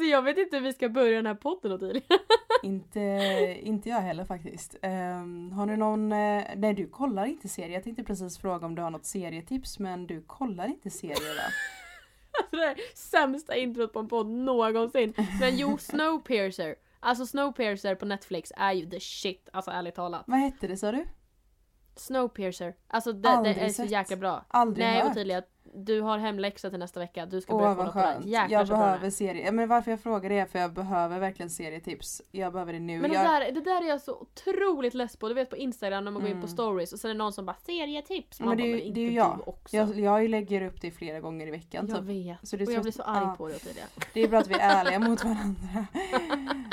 Alltså jag vet inte hur vi ska börja den här podden Ottilia. inte, inte jag heller faktiskt. Um, har du någon, uh, nej du kollar inte serier. Jag tänkte precis fråga om du har något serietips men du kollar inte serier va? Alltså det är sämsta introt på en podd någonsin. Men jo, Snowpiercer. Alltså Snowpiercer på Netflix är ju the shit, alltså ärligt talat. Vad hette det sa du? Snowpiercer. Alltså det, det är så jäkla bra. Aldrig Nej hört. Ottilia, du har hemläxa till nästa vecka. Du ska Åh börja vad kolla på den. skönt. Jäklar Jag så bra den behöver serier. Men varför jag frågar det är för jag behöver verkligen serietips. Jag behöver det nu. Men det jag... där, det där är jag så otroligt less på. Du vet på Instagram när man går in på Mm. stories och sen är det någon som bara serietips. Man Men det bara, men det är ju inte jag. du också. Jag, jag lägger upp det flera gånger i veckan. Jag typ. vet. Så det är och jag så- blir så arg ja. på det Ottilia. Det är bra att vi är ärliga mot varandra.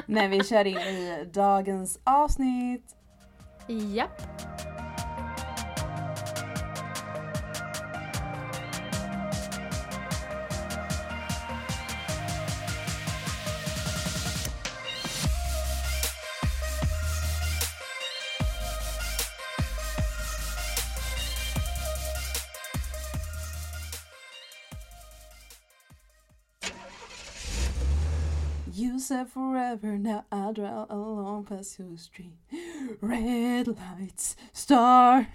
När vi kör in i dagens avsnitt. Japp. Said forever now I drive along past your street. Red lights, star.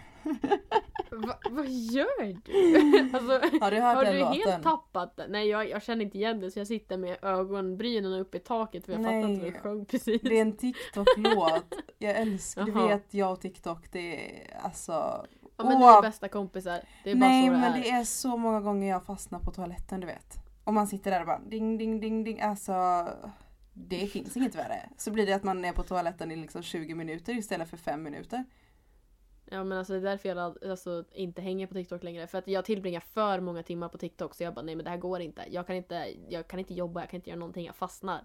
Va, vad gör du? alltså, Har du hört har den du låten? helt tappat det? Nej jag, jag känner inte igen det så jag sitter med ögonbrynen uppe i taket för jag fattar inte vad Nej. du sjöng precis. Det är en TikTok-låt. Jag älskar, du vet jag och TikTok det är alltså. Ja men ni är bästa kompisar. Det är bara Nej så det men är. det är så många gånger jag fastnar på toaletten du vet. Och man sitter där och bara ding ding ding ding. Alltså det finns inget värre. Så blir det att man är på toaletten i liksom 20 minuter istället för 5 minuter. Ja men alltså det är därför jag all- alltså, inte hänger på TikTok längre. För att jag tillbringar för många timmar på TikTok så jag bara nej men det här går inte. Jag kan inte, jag kan inte jobba, jag kan inte göra någonting, jag fastnar.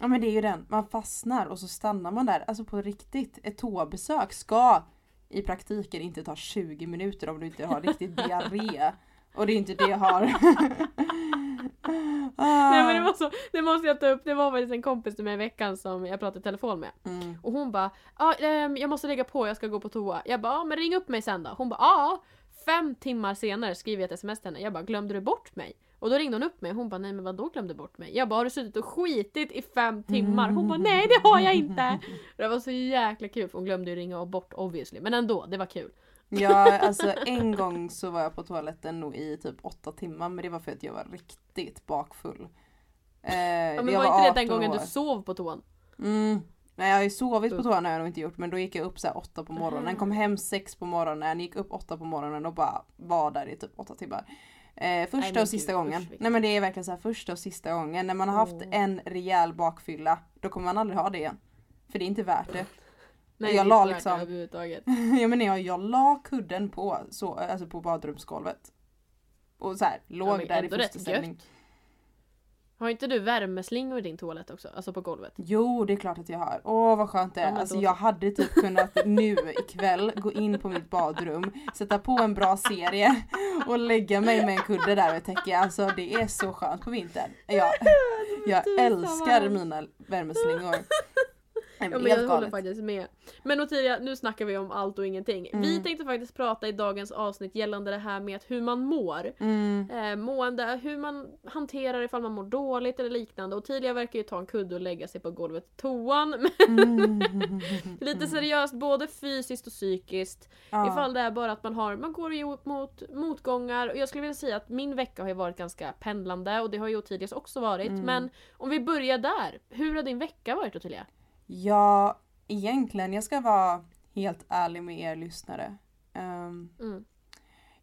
Ja men det är ju den, man fastnar och så stannar man där. Alltså på riktigt, ett toabesök ska i praktiken inte ta 20 minuter om du inte har riktigt diarré. Och det är inte det jag har. ah. Nej men det var så, det måste jag ta upp. Det var faktiskt en kompis till mig i veckan som jag pratade i telefon med. mm. Och hon bara ah, ehm, jag måste lägga på, jag ska gå på toa. Jag bara ah, men ring upp mig sen då. Hon bara ja. Fem timmar senare skriver jag ett sms till henne. Jag bara glömde du bort mig? Och då ringde hon upp mig hon bara nej men vadå glömde bort mig? Jag bara har du suttit och skitit i fem timmar? Hon bara nej det har jag inte. Det var så jäkla kul för hon glömde ju ringa bort obviously. Men ändå, det var kul. Ja, alltså en gång så var jag på toaletten nog i typ åtta timmar men det var för att jag var riktigt bakfull. Eh, Ja, men jag var inte det den 18 gången år. du sov på toan? Mm. Nej jag har ju sovit på toan har jag nog inte gjort men då gick jag upp så åtta på morgonen, kom hem sex på morgonen, gick upp åtta på morgonen och bara var där i typ åtta timmar. Eh, första och sista gud, gången. usch, Nej men det är verkligen så här första och sista gången. När man har haft Åh. en rejäl bakfylla då kommer man aldrig ha det igen. För det är inte värt det. Nej, Jag la liksom- överhuvudtaget. ja men jag, jag la kudden på, så, alltså på badrumsgolvet. Och så här, låg Ja, där i fosterställning. Har inte du värmeslingor i din toalett också? Alltså på golvet? Jo, det är klart att jag har. Åh vad skönt det Ja, är. men Alltså jag hade typ kunnat nu ikväll gå in på mitt badrum, sätta på en bra serie och lägga mig med en kudde där och täcka. Alltså det är så skönt på vintern. Jag, jag älskar mina värmeslingor. Ja men jag håller faktiskt med. Men Ottilia, nu snackar vi om allt och ingenting. Vi Mm. tänkte faktiskt prata i dagens avsnitt gällande det här med hur man mår. Mm. Eh, mående, hur man hanterar ifall man mår dåligt eller liknande. Ottilia verkar ju ta en kudde och lägga sig på golvet i toan. Mm. lite seriöst, både fysiskt och psykiskt. Ja. Ifall det är bara att man har, man går mot motgångar. Och jag skulle vilja säga att min vecka har ju varit ganska pendlande och det har ju Ottilias också varit. Mm. Men om vi börjar där. Hur har din vecka varit Ottilia? Ja, egentligen, jag ska vara helt ärlig med er lyssnare. Ehm, Mm.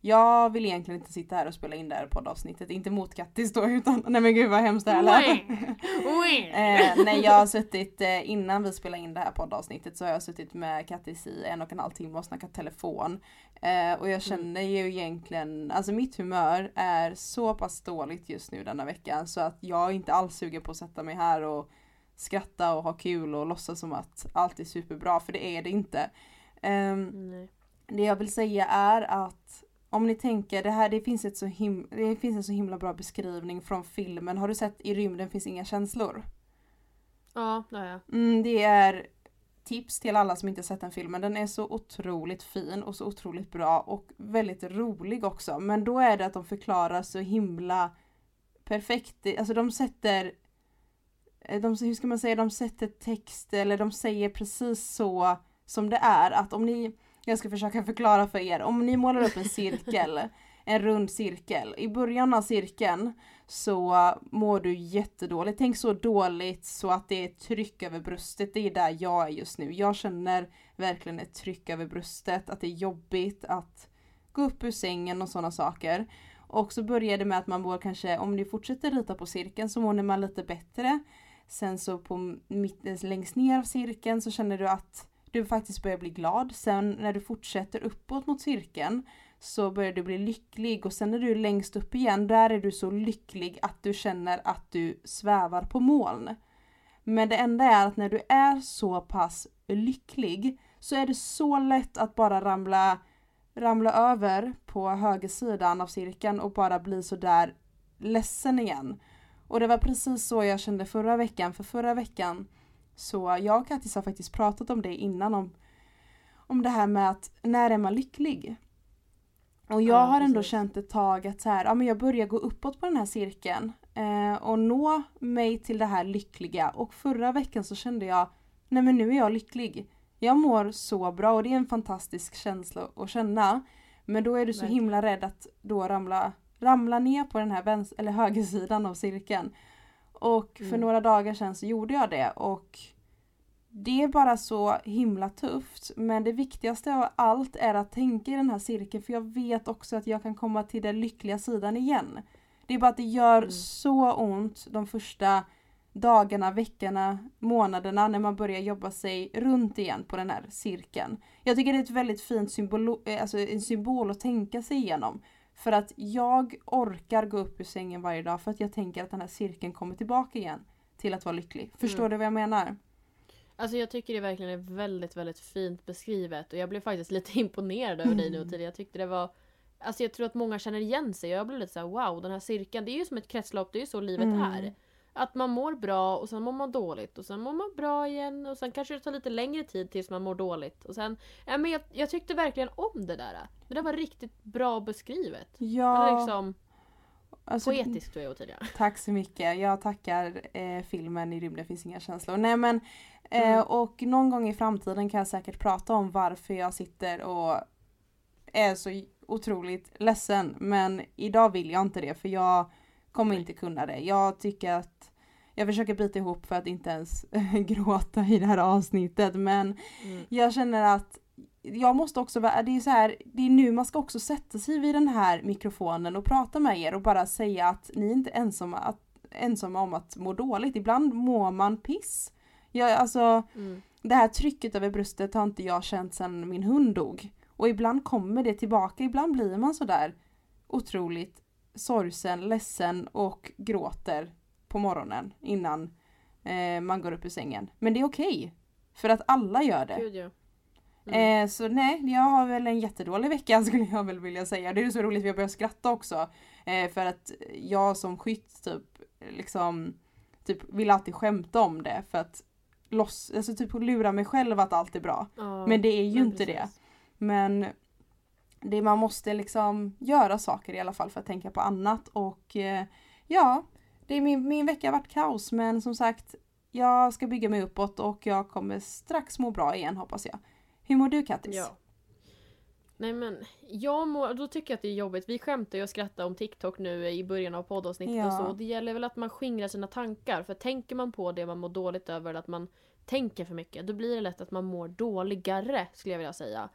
jag vill egentligen inte sitta här och spela in det här poddavsnittet, inte mot Kattis då utan, nej men gud vad hemskt det här lät. Eh, nej jag har suttit, eh, innan vi spelade in det här poddavsnittet så har jag suttit med Kattis i en och en halv timme och snackat telefon. Eh, och jag känner ju egentligen, alltså mitt humör är så pass dåligt just nu denna veckan så att jag är inte alls sugen på att sätta mig här och skratta och ha kul och låtsas som att allt är superbra för det är det inte. Nej. det jag vill säga är att om ni tänker, det här det finns, ett så him- det finns en så himla bra beskrivning från filmen. Har du sett I rymden finns inga känslor? Ja, det har jag. Mm, det är tips till alla som inte sett den filmen. Den är så otroligt fin och så otroligt bra och väldigt rolig också. Men då är det att de förklarar så himla perfekt. Alltså de sätter de, hur ska man säga, de sätter text eller de säger precis så som det är. Att om ni, jag ska försöka förklara för er, om ni målar upp en cirkel, en rund cirkel. I början av cirkeln så mår du jättedåligt. Tänk så dåligt så att det är tryck över bröstet. Det är där jag är just nu. Jag känner verkligen ett tryck över bröstet, att det är jobbigt att gå upp ur sängen och sådana saker. Och så börjar det med att man mår kanske, om ni fortsätter rita på cirkeln så mår man lite bättre. Sen så på mitten, eh, längst ner av cirkeln så känner du att du faktiskt börjar bli glad. Sen när du fortsätter uppåt mot cirkeln så börjar du bli lycklig och sen när du är längst upp igen, där är du så lycklig att du känner att du svävar på moln. Men det enda är att när du är så pass lycklig så är det så lätt att bara ramla, ramla över på högersidan av cirkeln och bara bli sådär ledsen igen. Och det var precis så jag kände förra veckan, för förra veckan så jag och Kattis har faktiskt pratat om det innan om, om det här med att när är man lycklig? Och jag ja, har ändå precis. känt ett tag att så här, ja, men jag börjar gå uppåt på den här cirkeln eh, och nå mig till det här lyckliga och förra veckan så kände jag nej men nu är jag lycklig. Jag mår så bra och det är en fantastisk känsla att känna. Men då är du så Verkligen. himla rädd att då ramla, ramla ner på den här vänster, eller högersidan av cirkeln. Och för mm. några dagar sedan så gjorde jag det och det är bara så himla tufft. Men det viktigaste av allt är att tänka i den här cirkeln för jag vet också att jag kan komma till den lyckliga sidan igen. Det är bara att det gör mm. så ont de första dagarna, veckorna, månaderna när man börjar jobba sig runt igen på den här cirkeln. Jag tycker det är ett väldigt fint symbol, eh, alltså en symbol att tänka sig igenom. För att jag orkar gå upp ur sängen varje dag för att jag tänker att den här cirkeln kommer tillbaka igen till att vara lycklig. Förstår mm. du vad jag menar? Alltså jag tycker det verkligen är väldigt, väldigt fint beskrivet och jag blev faktiskt lite imponerad över dig nu mm. tidigare. Jag tyckte det var Alltså jag tror att många känner igen sig och jag blev lite såhär wow den här cirkeln, det är ju som ett kretslopp, det är ju så livet mm. är. Att man mår bra och sen mår man dåligt och sen mår man bra igen och sen kanske det tar lite längre tid tills man mår dåligt. Och sen, ja, men jag, jag tyckte verkligen om det där. Det där var riktigt bra beskrivet. Ja. Liksom, Alltså, Poetiskt tror jag Ottilia. Tack så mycket. Jag tackar eh, filmen I rymden finns inga känslor. Nej men eh, mm. och någon gång i framtiden kan jag säkert prata om varför jag sitter och är så otroligt ledsen. Men idag vill jag inte det för jag kommer inte kunna det. Jag tycker att jag försöker bita ihop för att inte ens gråta i det här avsnittet men mm. jag känner att jag måste också vara, det är så här, det är nu man ska också sätta sig vid den här mikrofonen och prata med er och bara säga att ni inte är ensamma, att, ensamma om att må dåligt. Ibland mår man piss. Jag, alltså, mm. Det här trycket över bröstet har inte jag känt sedan min hund dog. Och ibland kommer det tillbaka, ibland blir man sådär otroligt sorgsen, ledsen och gråter på morgonen innan eh, man går upp ur sängen. Men det är okej. Okay, för att alla gör det. Gud, ja. Mm. Eh, så nej, jag har väl en jättedålig vecka skulle jag väl vilja säga. Det är så roligt, vi har börjat skratta också. Eh, för att jag som skytt typ liksom typ vill alltid skämta om det för att loss, alltså typ lura mig själv att allt är bra. Oh, men det är ju inte precis. det. Men det, man måste liksom göra saker i alla fall för att tänka på annat och eh, ja, det är min, min vecka har varit kaos men som sagt jag ska bygga mig uppåt och jag kommer strax må bra igen hoppas jag. Hur mår du Kattis? Ja. Nej men, jag mår, då tycker jag att det är jobbigt. Vi skämtar ju och skrattar om TikTok nu i början av poddavsnittet ja. och så. Det gäller väl att man skingrar sina tankar. För tänker man på det man mår dåligt över, att man tänker för mycket, då blir det lätt att man mår dåligare, skulle jag vilja säga.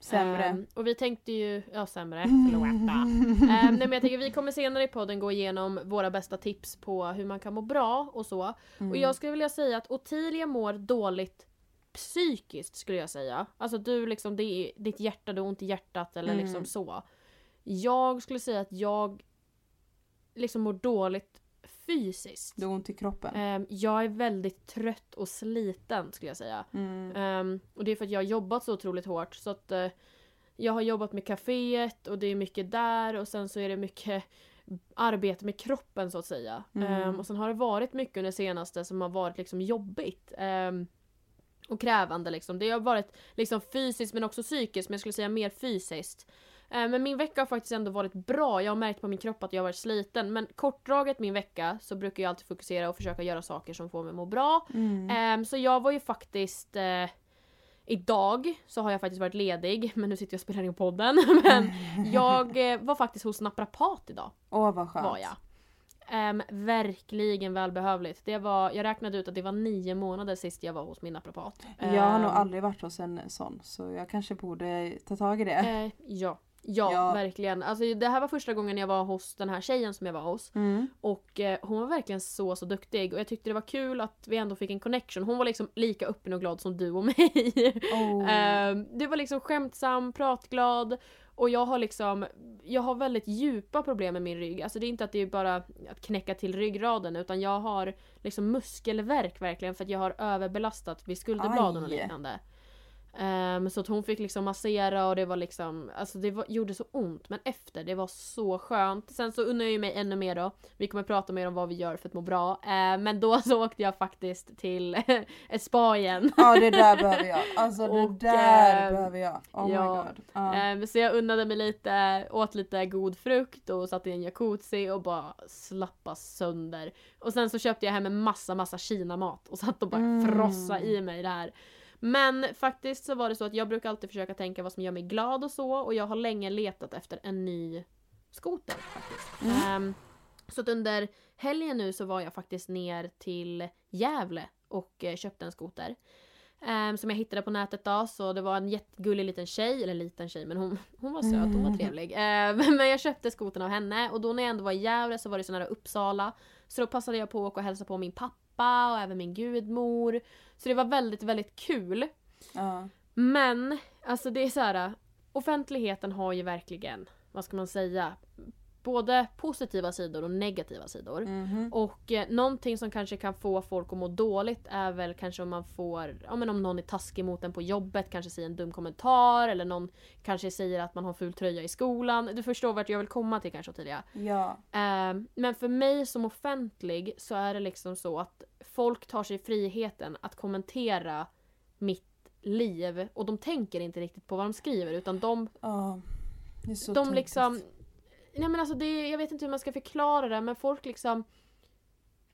Sämre. Um, och vi tänkte ju, ja sämre, förlåt. um, nej men jag tänker vi kommer senare i podden gå igenom våra bästa tips på hur man kan må bra och så. Mm. Och jag skulle vilja säga att Ottilia mår dåligt psykiskt skulle jag säga. Alltså du liksom, det är ditt hjärta, du har ont i hjärtat eller mm. liksom så. Jag skulle säga att jag liksom mår dåligt fysiskt. Du har ont i kroppen? Um, jag är väldigt trött och sliten skulle jag säga. Mm. Um, och det är för att jag har jobbat så otroligt hårt så att uh, jag har jobbat med kaféet och det är mycket där och sen så är det mycket arbete med kroppen så att säga. Mm. Um, och sen har det varit mycket under senaste som har varit liksom jobbigt. Um, och krävande liksom. Det har varit liksom fysiskt men också psykiskt men jag skulle säga mer fysiskt. Eh, Men min vecka har faktiskt ändå varit bra. Jag har märkt på min kropp att jag har varit sliten. Men kortdraget min vecka så brukar jag alltid fokusera och försöka göra saker som får mig att må bra. Mm. Ehm, så jag var ju faktiskt eh, Idag så har jag faktiskt varit ledig, men nu sitter jag och spelar in podden. Men jag eh, var faktiskt hos naprapat idag. Åh vad skönt. Var jag. Ehm, verkligen välbehövligt. Det var, jag räknade ut att det var nio månader sist jag var hos min naprapat. Jag har nog Ehm, aldrig varit hos en sån så jag kanske borde ta tag i det. Eh, ja. Ja, Ja. verkligen. Alltså, det här var första gången jag var hos den här tjejen som jag var hos. Mm. Och eh, hon var verkligen så, så duktig. Och jag tyckte det var kul att vi ändå fick en connection. Hon var liksom lika öppen och glad som du och mig. Oh. Ehm, det var liksom skämtsam, pratglad. Och jag har liksom, jag har väldigt djupa problem med min rygg. Alltså det är inte att det är bara att knäcka till ryggraden utan jag har liksom muskelvärk verkligen för att jag har överbelastat vid skulderbladen och Aj. liknande. Ehm, så att hon fick liksom massera och det var liksom, alltså det var, gjorde så ont men efter, det var så skönt. Sen så unnar jag ju mig ännu mer då. Vi kommer prata mer om vad vi gör för att må bra. Ehm, men då så åkte jag faktiskt till ett spa igen. Ja det där behöver jag. Alltså det Och, där ehm, behöver jag. Oh ja, my god. Ja. Ehm, så jag unnade mig lite, åt lite god frukt och satt i en jacuzzi och bara slappa sönder. Och sen så köpte jag hem en massa massa kinamat och satt och bara Mm. frossa i mig det här. Men faktiskt så var det så att jag brukar alltid försöka tänka vad som gör mig glad och så och jag har länge letat efter en ny skoter faktiskt. Mm. Ehm, så att under helgen nu så var jag faktiskt ner till Gävle och eh, köpte en skoter. Ehm, som jag hittade på nätet då, så det var en jättegullig liten tjej, eller liten tjej men hon, hon var söt, hon var Mm. trevlig. Ehm, men jag köpte skotern av henne och då när jag ändå var i Gävle så var det så nära Uppsala. Så då passade jag på att åka och hälsa på min pappa och även min gudmor. Så det var väldigt, väldigt kul. Ja. Men, alltså det är så här. Offentligheten har ju verkligen, vad ska man säga, både positiva sidor och negativa sidor. Mhm. Och eh, någonting som kanske kan få folk att må dåligt är väl kanske om man får, ja men om någon är taskig mot en på jobbet, kanske säger en dum kommentar eller någon kanske säger att man har ful tröja i skolan. Du förstår vart jag vill komma till kanske Ottilia. Ja. Eh, men för mig som offentlig så är det liksom så att folk tar sig friheten att kommentera mitt liv och de tänker inte riktigt på vad de skriver utan de så de liksom... Nej men alltså det, jag vet inte hur man ska förklara det men folk liksom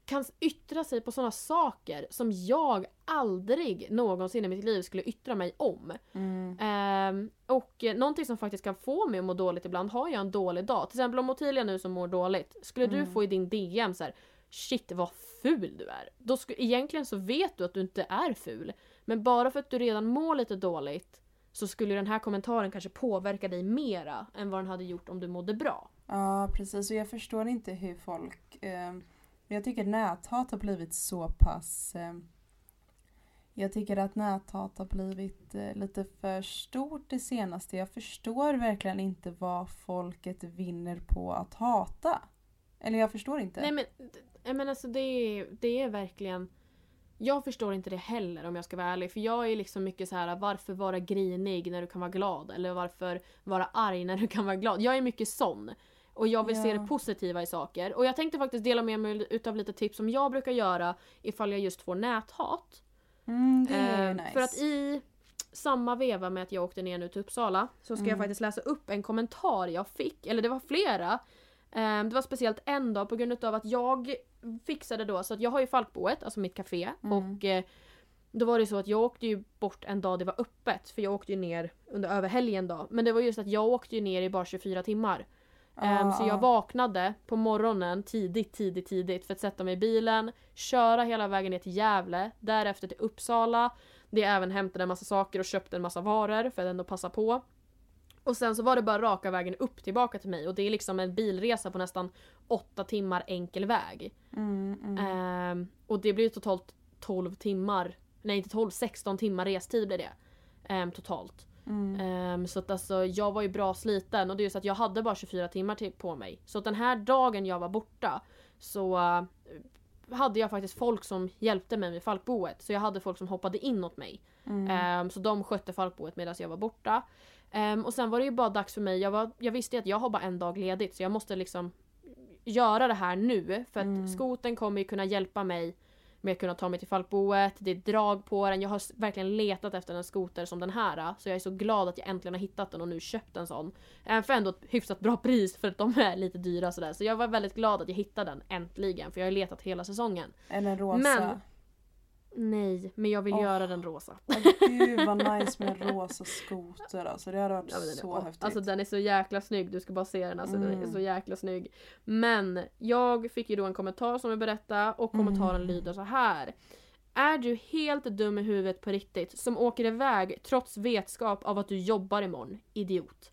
kan yttra sig på sådana saker som jag aldrig någonsin i mitt liv skulle yttra mig om. Mm. Ehm, och någonting som faktiskt kan få mig att må dåligt ibland har jag en dålig dag. Till exempel om Ottilia nu som mår dåligt. Skulle du Mm. få i din DM så här: Shit vad ful du är. Då sku, egentligen så vet du att du inte är ful. Men bara för att du redan mår lite dåligt så skulle den här kommentaren kanske påverka dig mera än vad den hade gjort om du mådde bra. Ja precis och jag förstår inte hur folk eh, Jag tycker näthat har blivit så pass eh, Jag tycker att näthat har blivit eh, lite för stort det senaste. Jag förstår verkligen inte vad folket vinner på att hata. Eller jag förstår inte. Nej men, men alltså det är, det är verkligen Jag förstår inte det heller om jag ska vara ärlig. För jag är liksom mycket så här: varför vara grinig när du kan vara glad? Eller varför vara arg när du kan vara glad? Jag är mycket sån. Och jag vill se Ja. det positiva i saker. Och jag tänkte faktiskt dela med mig utav lite tips som jag brukar göra ifall jag just får näthat. Mm, Eh, nice. För att i samma veva med att jag åkte ner nu till Uppsala så ska jag Mm. faktiskt läsa upp en kommentar jag fick, eller det var flera. Eh, Det var speciellt en dag på grund av att jag fixade då, så att jag har ju Falkboet, alltså mitt café. Mm. Och eh, då var det så att jag åkte ju bort en dag det var öppet. För jag åkte ju ner under över helgen då. Men det var just att jag åkte ju ner i bara 24 timmar. Ja, så jag ja. vaknade på morgonen tidigt, tidigt, tidigt för att sätta mig i bilen, köra hela vägen ner till Gävle, därefter till Uppsala, det jag även hämtade en massa saker och köpte en massa varor för att ändå passa på. Och sen så var det bara raka vägen upp tillbaka till mig och det är liksom en bilresa på nästan åtta timmar enkel väg. Mm, mm. Ehm, och det blir totalt 12 timmar, nej inte 12, 16 timmar restid blir det. Ehm, totalt. Mm. Ehm, så att alltså, jag var ju bra sliten och det är ju så att jag hade bara 24 timmar till, på mig. Så att den här dagen jag var borta så eh, hade jag faktiskt folk som hjälpte mig med Falkboet. Så jag hade folk som hoppade in åt mig. Mm. Ehm, så de skötte Falkboet medan jag var borta. Ehm, och sen var det ju bara dags för mig. Jag, var, jag visste att jag har bara en dag ledigt så jag måste liksom göra det här nu. För att Mm. skoten kommer ju kunna hjälpa mig med att kunna ta mig till Falkboet. Det är drag på den. Jag har verkligen letat efter en skoter som den här. Så jag är så glad att jag äntligen har hittat den och nu köpt en sån. Även för ändå ett hyfsat bra pris för att de är lite dyra sådär. Så jag var väldigt glad att jag hittade den äntligen för jag har letat hela säsongen. Den rosa? Men- Nej, men jag vill Åh. göra den rosa. Åh, Gud vad nice med en rosa skoter alltså. Det hade varit Ja, så åh, häftigt. Alltså den är så jäkla snygg, du ska bara se den. Alltså den är Mm. så jäkla snygg. Men jag fick ju då en kommentar som jag berättade och kommentaren Mm. lyder så här. Är du helt dum i huvudet på riktigt som åker iväg trots vetskap av att du jobbar imorgon? Idiot.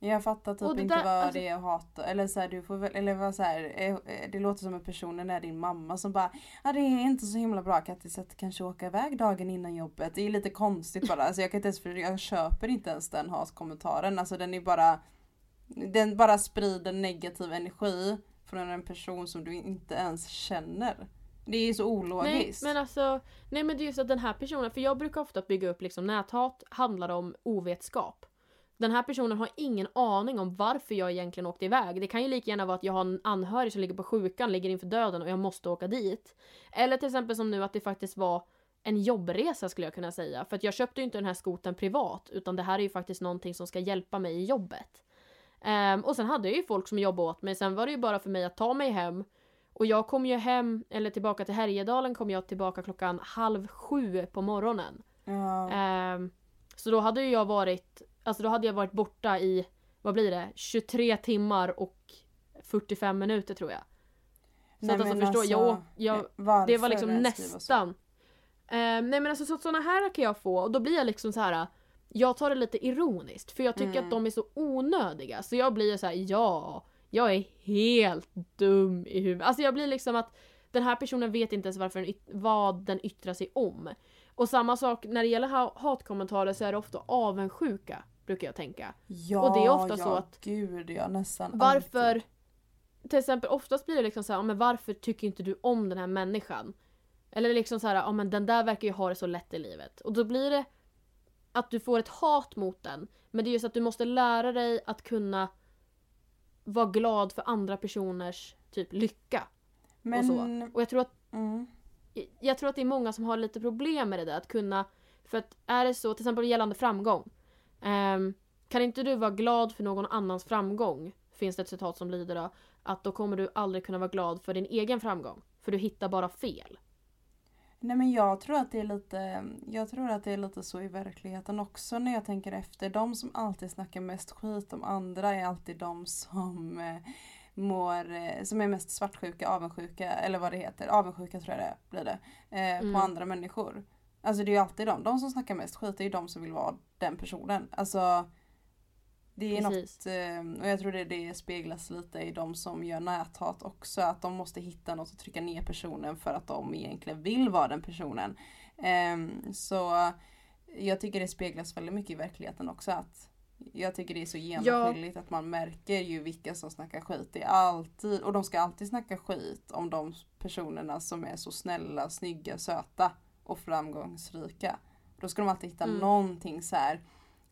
Jag fattar typ det inte där- vad alltså- det är att hata. Eller så här, du får väl, eller vad så här, eh, eh, det låter som en personen är din mamma som bara Ja det är inte så himla bra Kattis att kanske åka iväg dagen innan jobbet. Det är lite konstigt bara. Alltså jag kan inte ens, jag köper inte ens den hatkommentaren. Alltså den är bara Den bara sprider negativ energi från en person som du inte ens känner. Det är så Nej ologiskt. men alltså, nej men det är just att den här personen, för jag brukar ofta bygga upp liksom näthat handlar om ovetskap. Den här personen har ingen aning om varför jag egentligen åkte iväg. Det kan ju lika gärna vara att jag har en anhörig som ligger på sjukan, ligger inför döden och jag måste åka dit. Eller till exempel som nu att det faktiskt var en jobbresa skulle jag kunna säga. För att jag köpte ju inte den här skoten privat utan det här är ju faktiskt någonting som ska hjälpa mig i jobbet. Ehm, och sen hade jag ju folk som jobbade åt mig. Sen var det ju bara för mig att ta mig hem. Och jag kom ju hem, eller tillbaka till Härjedalen kom jag tillbaka klockan halv sju på morgonen. ja. Ehm, så då hade ju jag varit, alltså då hade jag varit borta i, vad blir det, 23 timmar och 45 minuter tror jag. Så Nej, att alltså förstå, jag, alltså, åk- jag, varför det var liksom nästan. Ehm, nej men alltså så, såna här kan jag få och då blir jag liksom så här. Jag tar det lite ironiskt för jag tycker Mm. att de är så onödiga. Så jag blir så här: ja, jag är helt dum i huvudet. Alltså jag blir liksom att den här personen vet inte ens varför den vad den yttrar sig om. Och samma sak när det gäller ha- hatkommentarer så är det ofta avundsjuka, brukar jag tänka. Ja, Och det är ofta ja, så att- Gud ja, nästan Varför, alltid. till exempel oftast blir det liksom så här, "Ja, men varför tycker inte du om den här människan? Eller liksom så här, ja men den där verkar ju ha det så lätt i livet. Och då blir det att du får ett hat mot den. Men det är just att du måste lära dig att kunna vara glad för andra personers typ lycka. Men, Och så. Och jag tror att Mm. jag tror att det är många som har lite problem med det där. Att kunna... För att är det så, till exempel gällande framgång. Ehm, kan inte du vara glad för någon annans framgång? Finns det ett citat som lyder då. Att då kommer du aldrig kunna vara glad för din egen framgång. För du hittar bara fel. Nej men jag tror att det är lite Jag tror att det är lite så i verkligheten också när jag tänker efter. De som alltid snackar mest skit om andra är alltid de som eh, mår, eh, som är mest svartsjuka, avundsjuka eller vad det heter. Avundsjuka tror jag det blir det. Eh, Mm. På andra människor. Alltså det är ju alltid de. De som snackar mest skit är ju de som vill vara den personen. Alltså det är Precis. något, eh, och jag tror det, det speglas lite i de som gör näthat också. Att de måste hitta något att trycka ner personen för att de egentligen vill vara den personen. Ehm, så jag tycker det speglas väldigt mycket i verkligheten också. att Jag tycker det är så genomskinligt att man märker ju vilka som snackar skit. Det är alltid, och de ska alltid snacka skit om de personerna som är så snälla, snygga, söta och framgångsrika. Då ska de alltid hitta Mm. någonting så här.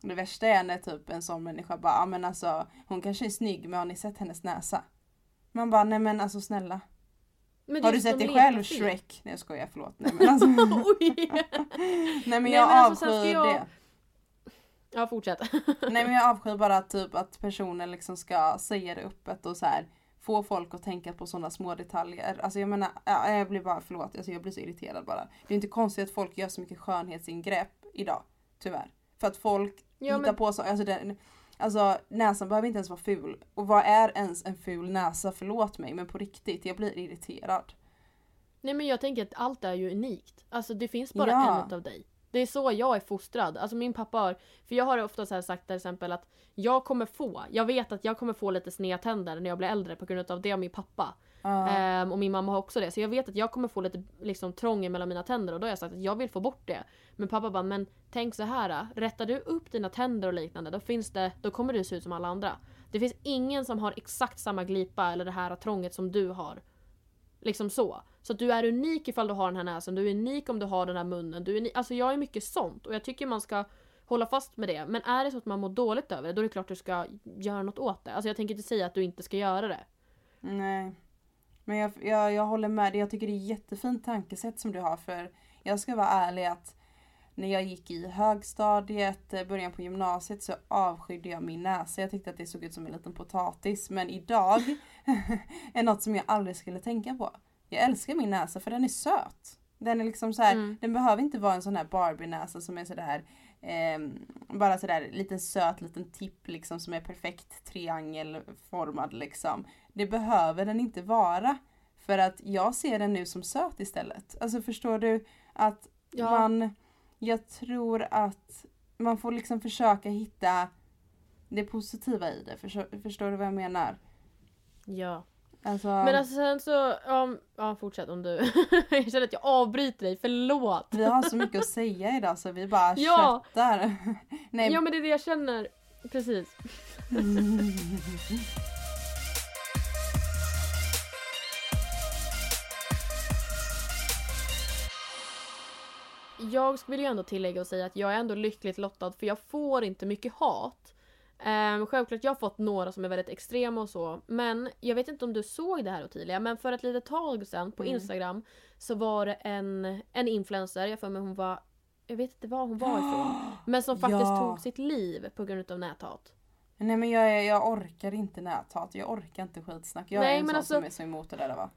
Det värsta är när typ en sån människa bara, ah, men alltså hon kanske är snygg men har ni sett hennes näsa? Man bara, nej men alltså snälla. Men Har du sett dig själv fel. Shrek? Nej jag skojar, förlåt. Nej men alltså, nej men Nej, jag alltså, avskyr jag- det. Ja, fortsätt. Nej men jag avskyr bara typ att personen liksom ska säga det öppet och så här få folk att tänka på sådana små detaljer. Alltså jag menar, ja, jag blir bara, förlåt, alltså jag blir så irriterad bara. Det är inte konstigt att folk gör så mycket skönhetsingrepp idag, tyvärr. För att folk Ja, hittar men, på så, alltså, den, alltså näsan behöver inte ens vara ful. Och vad är ens en ful näsa? Förlåt mig men på riktigt, jag blir irriterad. nej men jag tänker att allt är ju unikt. Alltså det finns bara Ja. en utav dig. Det är så jag är fostrad. Alltså min pappa har, för jag har ofta så sagt till exempel att jag kommer få, jag vet att jag kommer få lite sneda tänder när jag blir äldre på grund av det av min pappa. Ja. Ehm, och min mamma har också det. Så jag vet att jag kommer få lite liksom, trång mellan mina tänder och då har jag sagt att jag vill få bort det. Men pappa bara, men tänk så här. Rättar du upp dina tänder och liknande då, finns det, då kommer du se ut som alla andra. Det finns ingen som har exakt samma glipa eller det här trånget som du har. Liksom så. Så att du är unik ifall du har den här näsan, du är unik om du har den här munnen. Du är unik. Alltså jag är mycket sånt och jag tycker man ska hålla fast med det. Men är det så att man mår dåligt över det, då är det klart du ska göra något åt det. Alltså jag tänker inte säga att du inte ska göra det. Nej. Men jag, jag, jag håller med dig. Jag tycker det är jättefint tankesätt som du har. För jag ska vara ärlig att när jag gick i högstadiet, eh, början på gymnasiet så avskydde jag min näsa. Jag tyckte att det såg ut som en liten potatis. Men idag är något som jag aldrig skulle tänka på. Jag älskar min näsa för den är söt. Den är liksom så här, Mm. den behöver inte vara en sån här Barbie-näsa som är sådär eh, bara sådär liten söt liten tipp liksom som är perfekt triangelformad liksom. Det behöver den inte vara. För att jag ser den nu som söt istället. Alltså förstår du att Ja. man, jag tror att man får liksom försöka hitta det positiva i det. Förstår, förstår du vad jag menar? Ja. Alltså, Men alltså sen så, ja, ja fortsätt om du. jag känner att jag avbryter dig, förlåt. vi har så mycket att säga idag så vi bara Ja. köttar. Nej, Ja men det är det jag känner. Precis. Jag vill ju ändå tillägga och säga att jag är ändå lyckligt lottad för jag får inte mycket hat. Um, självklart jag har fått några som är väldigt extrema och så men jag vet inte om du såg det här Ottilia men för ett litet tag sedan på Mm. Instagram så var det en, en influencer, jag för mig hon var jag vet inte var hon var ifrån men som faktiskt Ja. tog sitt liv på grund av näthat. Nej men jag, jag orkar inte näthat, jag orkar inte skitsnack. Jag Nej, är en men sån alltså- som är så emot det där va.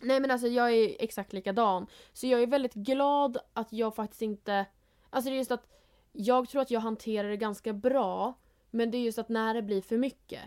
Nej men alltså jag är exakt likadan. Så jag är väldigt glad att jag faktiskt inte... Alltså det är just att jag tror att jag hanterar det ganska bra. Men det är just att när det blir för mycket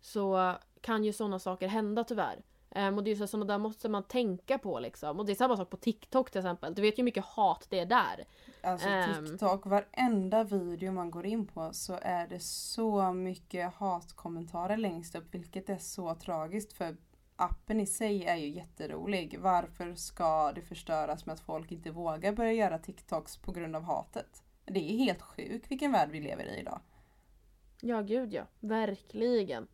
så kan ju sådana saker hända tyvärr. Um, och det är att sådana där måste man tänka på liksom. Och det är samma sak på TikTok till exempel. Du vet ju hur mycket hat det är där. Alltså Ehm. TikTok, varenda video man går in på så är det så mycket hatkommentarer längst upp vilket är så tragiskt för appen i sig är ju jätterolig. Varför ska det förstöras med att folk inte vågar börja göra TikToks på grund av hatet? Det är helt sjukt vilken värld vi lever i idag. Ja gud ja, verkligen.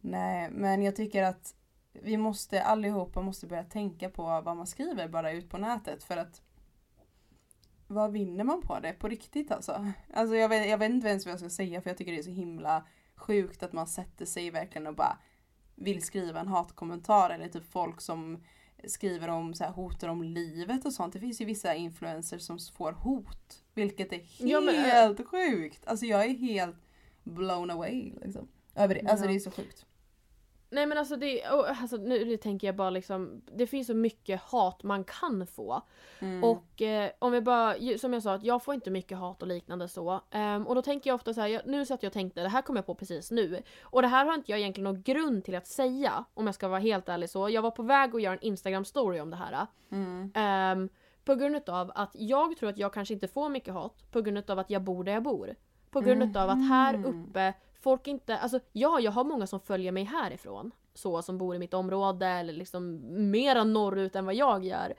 Nej, men jag tycker att vi måste allihopa måste börja tänka på vad man skriver bara ut på nätet för att vad vinner man på det på riktigt alltså? Alltså jag vet, jag vet inte ens vad jag ska säga för jag tycker det är så himla sjukt att man sätter sig verkligen och bara vill skriva en hatkommentar eller typ folk som skriver om så här, hotar om livet och sånt. Det finns ju vissa influencers som får hot. Vilket är helt Ja, men, äh, sjukt. Alltså jag är helt blown away liksom. Över det. Alltså Ja. det är så sjukt. Nej men alltså det, oh, alltså nu det tänker jag bara liksom, det finns så mycket hat man kan få. Mm. Och eh, om vi bara, som jag sa, att jag får inte mycket hat och liknande så. Ehm, och då tänker jag ofta så här, jag, nu satt jag och tänkte, det här kom jag på precis nu. Och det här har inte jag egentligen någon grund till att säga, om jag ska vara helt ärlig så. Jag var på väg att göra en Instagram story om det här. Mm. Ehm, på grund av att jag tror att jag kanske inte får mycket hat på grund av att jag bor där jag bor. På grund av att här Mhm. uppe, folk inte, alltså ja jag har många som följer mig härifrån. Så som bor i mitt område eller liksom mera norrut än vad jag gör.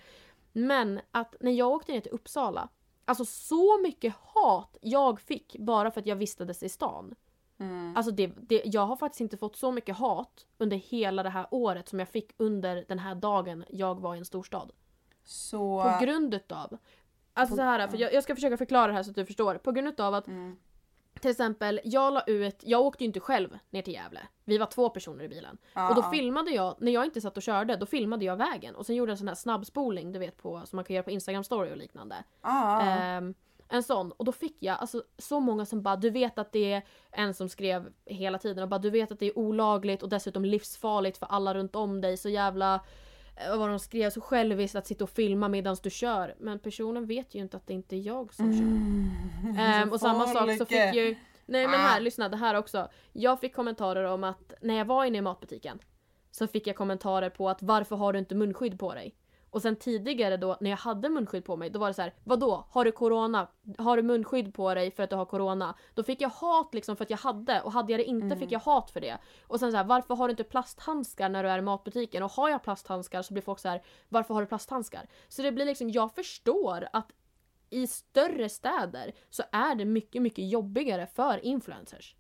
Men att när jag åkte ner till Uppsala, alltså så mycket hat jag fick bara för att jag vistades i stan. Mm. Alltså det, det, jag har faktiskt inte fått så mycket hat under hela det här året som jag fick under den här dagen jag var i en storstad. Så... På grund utav... Alltså På- så här, för jag, jag ska försöka förklara det här så att du förstår. På grund utav att Mm. Till exempel, jag la ut, jag åkte ju inte själv ner till Gävle. Vi var två personer i bilen. Ja, och då filmade jag, när jag inte satt och körde, då filmade jag vägen. Och sen gjorde jag en sån här snabbspolning, du vet på, som man kan göra på Instagram story och liknande. Ja. Ehm, en sån. Och då fick jag alltså, så många som bara du vet att det är en som skrev hela tiden och bara du vet att det är olagligt och dessutom livsfarligt för alla runt om dig. Så jävla eh, vad de skrev, så själviskt att sitta och filma medan du kör. Men personen vet ju inte att det inte är jag som kör. Mm. Så och samma sak så fick ju... Nej men här, Ah. lyssna det här också. Jag fick kommentarer om att när jag var inne i matbutiken så fick jag kommentarer på att varför har du inte munskydd på dig? Och sen tidigare då när jag hade munskydd på mig då var det så här: vadå? Har du corona? Har du munskydd på dig för att du har corona? Då fick jag hat liksom för att jag hade och hade jag det inte Mm. fick jag hat för det. Och sen så här, varför har du inte plasthandskar när du är i matbutiken? Och har jag plasthandskar så blir folk så här: varför har du plasthandskar? Så det blir liksom, jag förstår att i större städer så är det mycket, mycket jobbigare för influencers.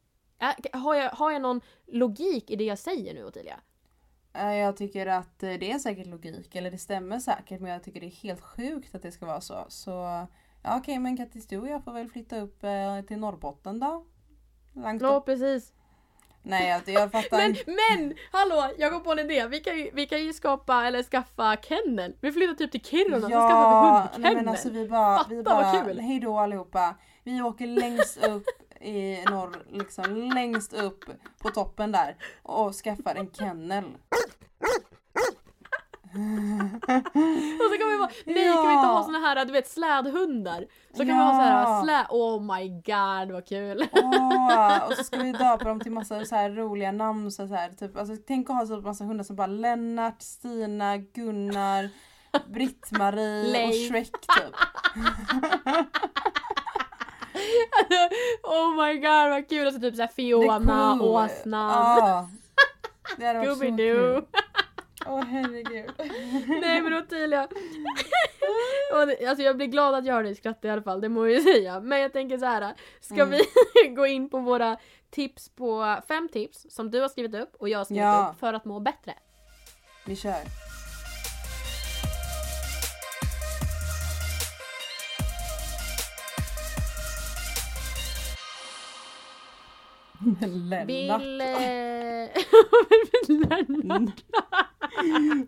Har, jag, har jag någon logik i det jag säger nu Ottilia? Eh, Jag tycker att eh, det är säkert logik, eller det stämmer säkert, men jag tycker det är helt sjukt att det ska vara så. Så ja, okej, men Kattis, du och jag får väl flytta upp eh, till Norrbotten då. Langt Ja upp. precis. Nej jag, jag fattar Men, inte. men! Hallå! Jag kom på en idé. Vi kan ju, vi kan ju skapa, eller skaffa kennel. Vi flyttar typ till Kiruna så skaffar vi Ja, nej hundkennel. men alltså vi bara, Fatta vi vad bara kul. hejdå allihopa. Vi åker längst upp i norr, liksom längst upp på toppen där och skaffar en kennel. Och så kan vi vara, nej kan vi inte ha Ja. såna här du vet slädhundar? Så kan vi ha så här Ja. slä, oh my god vad kul. Åh, och så ska vi döpa dem till massa så här roliga namn. Så här, typ, alltså, tänk att ha så massa hundar som bara Lennart, Stina, Gunnar, Britt-Marie och. Shrek typ. oh my god vad kul! Och så typ såhär Fiona, cool. åsnan, Ja. Så Scooby-Doo. Åh herregud. Nej men Ottilia. Alltså jag blir glad att jag har dig skratta i alla fall, det må jag ju säga. Men jag tänker så här. ska Mm. vi gå in på våra tips på fem tips som du har skrivit upp och jag har skrivit Ja. upp för att må bättre? Vi kör. Lennart. Vill... Lennart.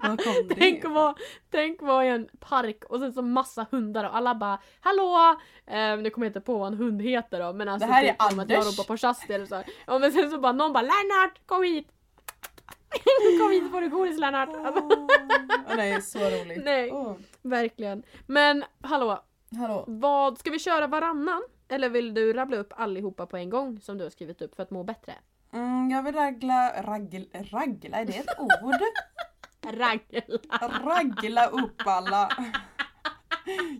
Var kom det? Tänk att vara, tänk i en park och sen så massa hundar och alla bara Hallå! Eh, nu kommer jag inte på vad en hund heter då men alltså Det här är typ att jag Anders. ropar på Shasti eller så. Ja men sen så bara någon bara Lennart kom hit! kom hit får du godis Lennart! Åh, det är så roligt. Nej. Åh, verkligen. Men hallå, hallå. vad, ska vi köra varannan? Eller vill du rabbla upp allihopa på en gång som du har skrivit upp för att må bättre? Mm, jag vill ragla, ragla, ragla, är det ett ord? Ragla! Ragla upp alla.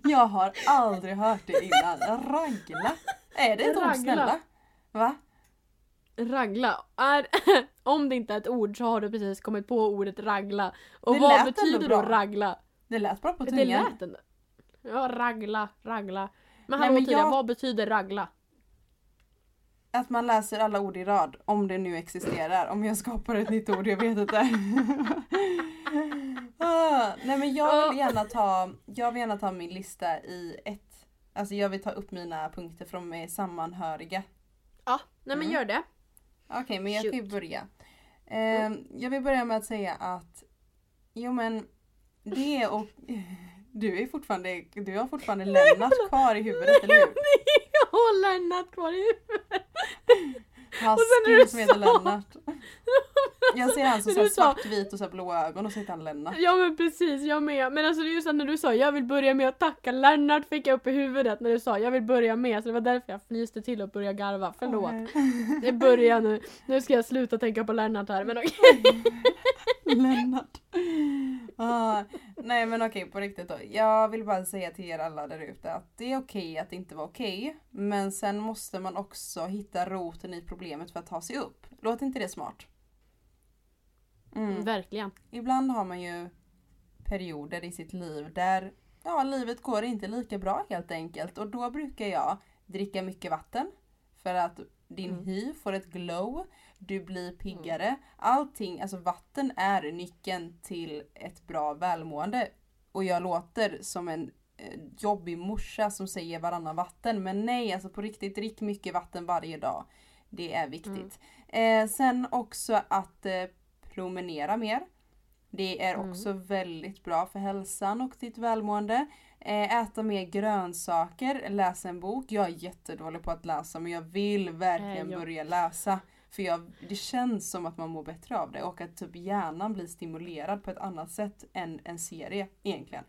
Jag har aldrig hört det innan. Ragla. Är det ett Ragla. ord snälla? Va? Ragla. Är, om det inte är ett ord så har du precis kommit på ordet ragla. Och Det vad betyder då ragla? Det lät bra på Det tungan. lät ändå. Ja, ragla, ragla. Men Nej, hallå men Tia, jag- vad betyder ragla? Att man läser alla ord i rad, om det nu existerar. Om jag skapar ett nytt ord, jag vet inte. ah, nej men jag vill gärna ta, jag vill gärna ta min lista i ett. Alltså jag vill ta upp mina punkter för de är sammanhöriga. Ja, nej men Mm. gör det. Okej, men jag kan ju börja. Eh, jag vill börja med att säga att Jo men det och du är fortfarande, du har fortfarande Lennart kvar i huvudet, eller hur? Jag har Lennart kvar i huvudet. Du som heter Lennart. Jag ser han som så svartvit och så här blå ögon och så heter han Lennart. Ja men precis, jag med. Men alltså det är ju så när du sa jag vill börja med att tacka Lennart fick jag upp i huvudet när du sa jag vill börja med. Så det var därför jag fnyste till och började garva. Förlåt. Det börjar nu. Nu ska jag sluta tänka på Lennart här. Men okej. Lennart. Ah, nej men okej på riktigt då. Jag vill bara säga till er alla där ute att det är okej att det inte var okej. Men sen måste man också hitta roten i problemet för att ta sig upp. Låter inte det smart? Mm. Verkligen. Ibland har man ju perioder i sitt liv där ja, livet går inte lika bra helt enkelt. Och då brukar jag dricka mycket vatten. För att din Mm. hy får ett glow. Du blir piggare. Allting, alltså vatten är nyckeln till ett bra välmående. Och jag låter som en eh, jobbig morsa som säger varannan vatten. Men nej, alltså på riktigt, drick mycket vatten varje dag. Det är viktigt. Eh, sen också att eh, promenera mer. Det är Mm. också väldigt bra för hälsan och ditt välmående. Eh, äta mer grönsaker, läsa en bok. Jag är jättedålig på att läsa men jag vill verkligen jag- börja läsa. För jag, det känns som att man mår bättre av det och att typ hjärnan blir stimulerad på ett annat sätt än en serie egentligen.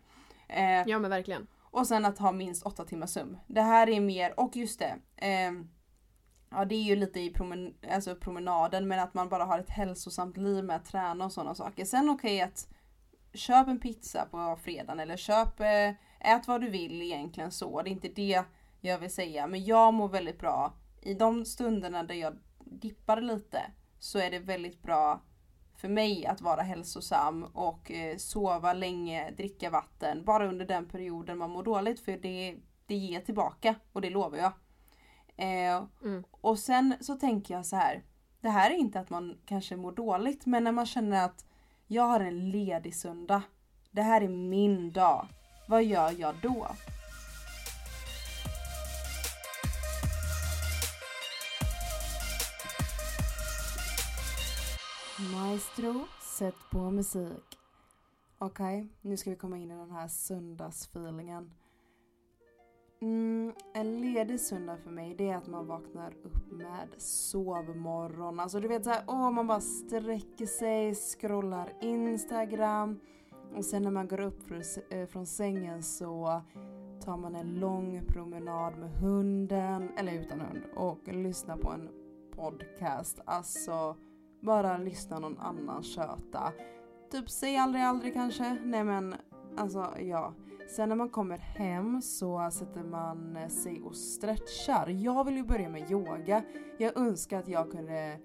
Eh, Ja men verkligen. och sen att ha minst åtta timmars sömn. Det här är mer, och just det. ehm, ja det är ju lite i promen, alltså promenaden men att man bara har ett hälsosamt liv med att träna och sådana saker. Sen okej att köp en pizza på fredagen eller köp, eh, ät vad du vill egentligen så. Det är inte det jag vill säga. Men jag mår väldigt bra. I de stunderna där jag dippar lite så är det väldigt bra för mig att vara hälsosam och eh, sova länge, dricka vatten. Bara under den perioden man mår dåligt för det, det ger tillbaka och det lovar jag. Eh, Mm. och sen så tänker jag så här. Det här är inte att man kanske mår dåligt men när man känner att jag har en ledig söndag. Det här är min dag. Vad gör jag då? Maestro, sätt på musik. Okej, nu ska vi komma in i den här söndagsfeelingen. Mm, en ledig söndag för mig det är att man vaknar upp med sovmorgon. Alltså du vet såhär, åh man bara sträcker sig, scrollar Instagram. Och sen när man går upp eh, från sängen så tar man en lång promenad med hunden, eller utan hund, och lyssnar på en podcast. Alltså bara lyssna någon annan köta. Typ säg aldrig aldrig kanske. Nej men alltså ja. Sen när man kommer hem så sätter man eh, sig och stretchar. Jag vill ju börja med yoga. Jag önskar att jag kunde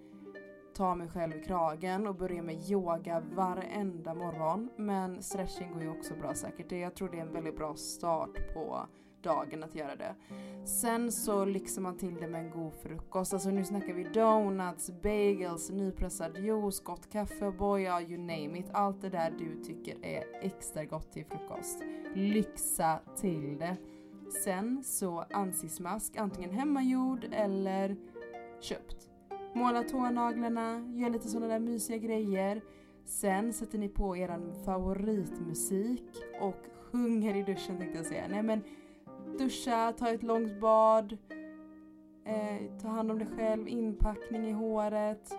ta mig själv i kragen och börja med yoga varenda morgon. Men stretching går ju också bra säkert. Jag tror det är en väldigt bra start på dagen att göra det. Sen så lyxar man till det med en god frukost. Alltså nu snackar vi donuts, bagels, nypressad juice, gott kaffe, boja, you name it. Allt det där du tycker är extra gott till frukost. Lyxa till det. Sen så ansiktsmask, antingen hemmagjord eller köpt. Måla tånaglarna, gör lite sådana där mysiga grejer. Sen sätter ni på er favoritmusik och sjunger i duschen tänkte jag säga. Nej men duscha, ta ett långt bad, eh, ta hand om dig själv, inpackning i håret.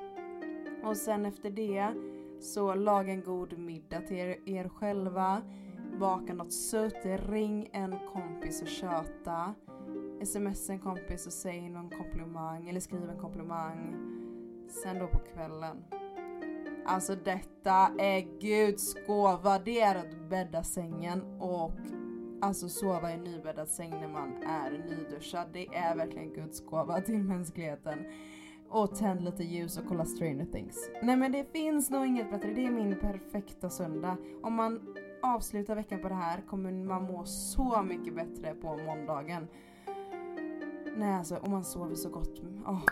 Och sen efter det så laga en god middag till er, er själva. Baka något sött, ring en kompis och köta. Sms en kompis och säg någon komplimang eller skriv en komplimang. Sen då på kvällen. Alltså detta är Guds gåva. Det är att bädda sängen och Alltså sova i nybäddad säng när man är nyduschad, det är verkligen Guds gåva till mänskligheten. Och tänd lite ljus och kolla Stranger Things. Nej men det finns nog inget bättre, det är min perfekta söndag. Om man avslutar veckan på det här kommer man må så mycket bättre på måndagen. Nej alltså, om man sover så gott. Oh,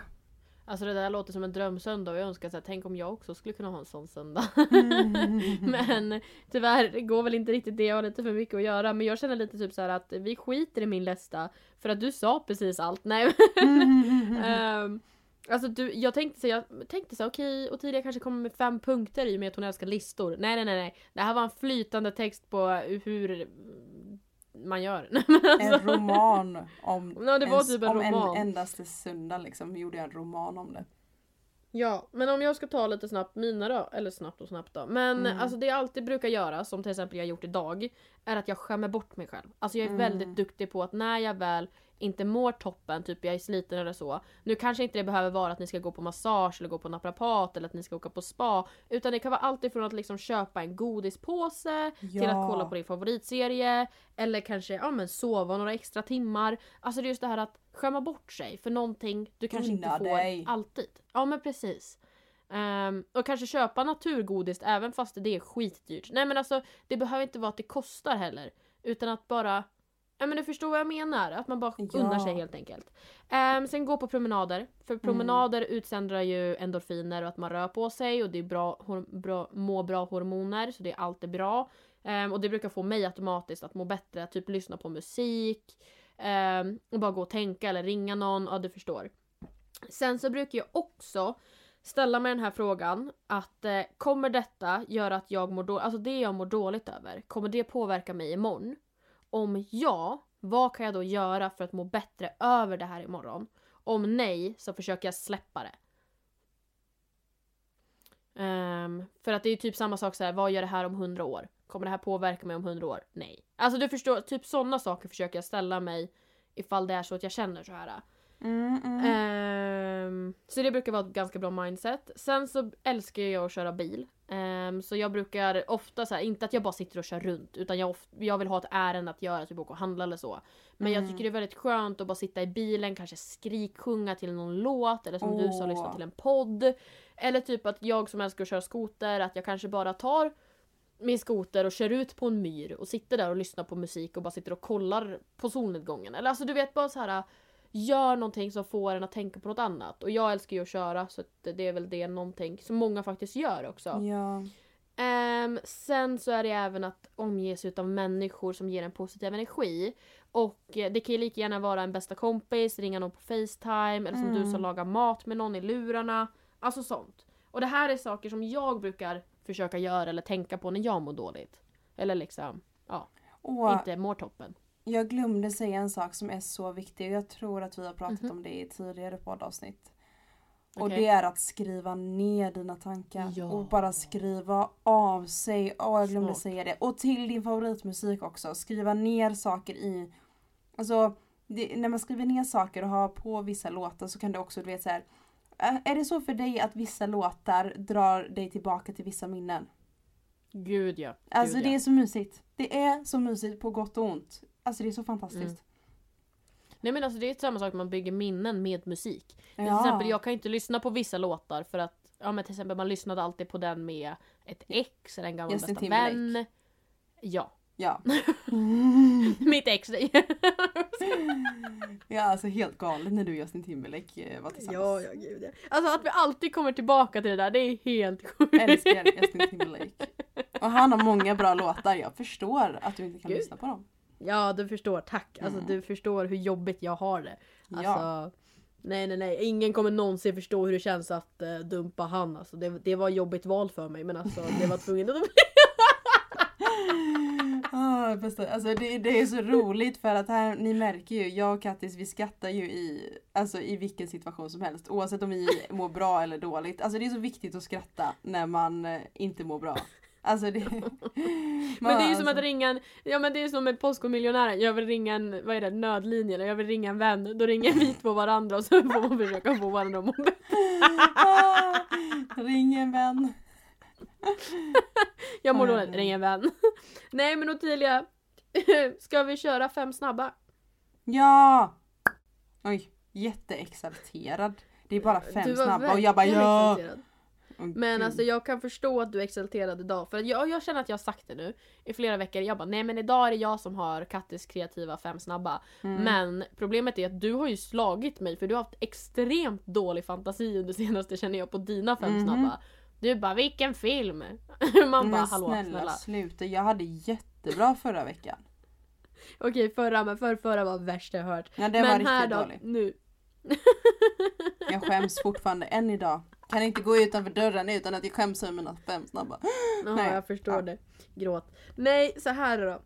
Alltså det där låter som en drömsöndag och jag önskar att tänk om jag också skulle kunna ha en sån söndag. men tyvärr det går väl inte riktigt det, jag har lite för mycket att göra. Men jag känner lite typ så att vi skiter i min lista för att du sa precis allt. Nej. um, Alltså du, jag tänkte så, jag tänkte så okej okay, Ottilia kanske kommer med fem punkter i och med att hon älskar listor. Nej nej nej nej. Det här var en flytande text på hur man gör. alltså. En roman om, ja, det var typ en, om roman. En, endaste söndag liksom, gjorde jag en roman om det. Ja, men om jag ska ta lite snabbt mina då, eller snabbt och snabbt då. Men mm. alltså det jag alltid brukar göra, som till exempel jag gjort idag, är att jag skämmer bort mig själv. Alltså jag är mm. väldigt duktig på att när jag väl inte mår toppen, typ jag är sliten eller så. Nu kanske inte det behöver vara att ni ska gå på massage eller gå på naprapat eller att ni ska åka på spa. Utan det kan vara allt ifrån att liksom köpa en godispåse ja. till att kolla på din favoritserie. Eller kanske ja, men sova några extra timmar. Alltså det är just det här att skämma bort sig för någonting du kanske Unna inte får dig. alltid. Ja men precis. Um, och kanske köpa naturgodis även fast det är skitdyrt. Nej men alltså det behöver inte vara att det kostar heller. Utan att bara Ja men du förstår vad jag menar, att man bara ja. unnar sig helt enkelt. Um, sen gå på promenader, för mm. promenader mm. utsöndrar ju endorfiner och att man rör på sig och det är bra, bra må bra hormoner så det är alltid bra. Um, och det brukar få mig automatiskt att må bättre, att typ lyssna på musik um, och bara gå och tänka eller ringa någon, ja du förstår. Sen så brukar jag också ställa mig den här frågan att eh, kommer detta göra att jag mår dåligt, alltså det jag mår dåligt över, kommer det påverka mig imorgon? Om ja, vad kan jag då göra för att må bättre över det här imorgon? Om nej, så försöker jag släppa det. Um, för att det är typ samma sak så här, vad gör det här om hundra år? Kommer det här påverka mig om hundra år? Nej. Alltså du förstår, typ sådana saker försöker jag ställa mig ifall det är så att jag känner så här. Mm, mm. Um, så det brukar vara ett ganska bra mindset. Sen så älskar jag att köra bil. Um, så jag brukar ofta så här, inte att jag bara sitter och kör runt utan jag, jag vill ha ett ärende att göra, typ åka och handla eller så. Men mm. jag tycker det är väldigt skönt att bara sitta i bilen, kanske skriksjunga till någon låt eller som oh. du sa lyssna till en podd. Eller typ att jag som älskar att köra skoter, att jag kanske bara tar min skoter och kör ut på en myr och sitter där och lyssnar på musik och bara sitter och kollar på solnedgången. Eller alltså du vet bara så här gör någonting som får en att tänka på något annat. Och jag älskar ju att köra så det är väl det någonting som många faktiskt gör också. Ja. Um, sen så är det även att omges av människor som ger en positiv energi. Och eh, det kan ju lika gärna vara en bästa kompis, ringa någon på Facetime eller som mm. du sa laga mat med någon i lurarna. Alltså sånt. Och det här är saker som jag brukar försöka göra eller tänka på när jag mår dåligt. Eller liksom, Och inte mår toppen. Jag glömde säga en sak som är så viktig och jag tror att vi har pratat Mhm. om det i tidigare poddavsnitt. Och Okej. det är att skriva ner dina tankar. Ja. Och bara skriva av sig. Åh jag glömde Smart. säga det. Och till din favoritmusik också. Skriva ner saker i... Alltså det, när man skriver ner saker och har på vissa låtar så kan det också, du vet så här. äh, Är det så för dig att vissa låtar drar dig tillbaka till vissa minnen? Gud ja. Alltså Gud, det ja. är så mysigt. Det är så mysigt på gott och ont. Alltså det är så fantastiskt. Mm. Nej men alltså det är samma sak man bygger minnen med musik. Ja. Till exempel jag kan inte lyssna på vissa låtar för att Ja men till exempel man lyssnade alltid på den med ett ex eller en gammal Justin bästa Timberlake. vän. Ja. Ja. Mitt ex. ja, alltså helt galet när du och Justin Timberlake eh, var tillsammans. ja gud ja. Alltså att vi alltid kommer tillbaka till det där det är helt sjukt. Älskar Justin Timberlake. Och han har många bra låtar. Jag förstår att du inte kan Gud. lyssna på dem. Ja du förstår, tack. Alltså Mm. du förstår hur jobbigt jag har det. Alltså, Ja. Nej nej nej, ingen kommer någonsin förstå hur det känns att eh, dumpa han. Alltså, det, det var jobbigt val för mig men alltså det var tvungen att... Ah. Alltså det, det är så roligt för att här, ni märker ju, jag och Kattis vi skrattar ju i, alltså i vilken situation som helst. Oavsett om vi mår bra eller dåligt. Alltså det är så viktigt att skratta när man eh, inte mår bra. Alltså det... Men det är ju som alltså, att ringa en, ja men det är som med Postkodmiljonären, jag vill ringa en, vad är det, nödlinjen, jag vill ringa en vän, då ringer vi två varandra och så får man försöka få varandra att må bättre. ah, Ring en vän. Jag mår dåligt, ring en vän. Nej men Ottilia, ska vi köra fem snabba? Ja! Oj, jätteexalterad. Det är bara fem Du var snabba och jag bara ja! exalterad. Åh, Men gud. alltså jag kan förstå att du är exalterad idag, för jag, jag känner att jag har sagt det nu i flera veckor, jag bara nej men idag är det jag som har Kattis kreativa fem snabba. Mm. Men problemet är att du har ju slagit mig för du har haft extremt dålig fantasi under senaste känner jag på dina fem Mhm. snabba. Du bara vilken film? Man bara hallå snälla, snälla. sluta, jag hade jättebra förra veckan. Okej förra men för förra var värst jag hört. Ja det men var här riktigt då, dåligt. nu. Jag skäms fortfarande än idag. Kan inte gå utanför dörren utan att jag skäms över mina fem snabba. Ja Nej, jag förstår ja. det. Gråt. Nej så här då.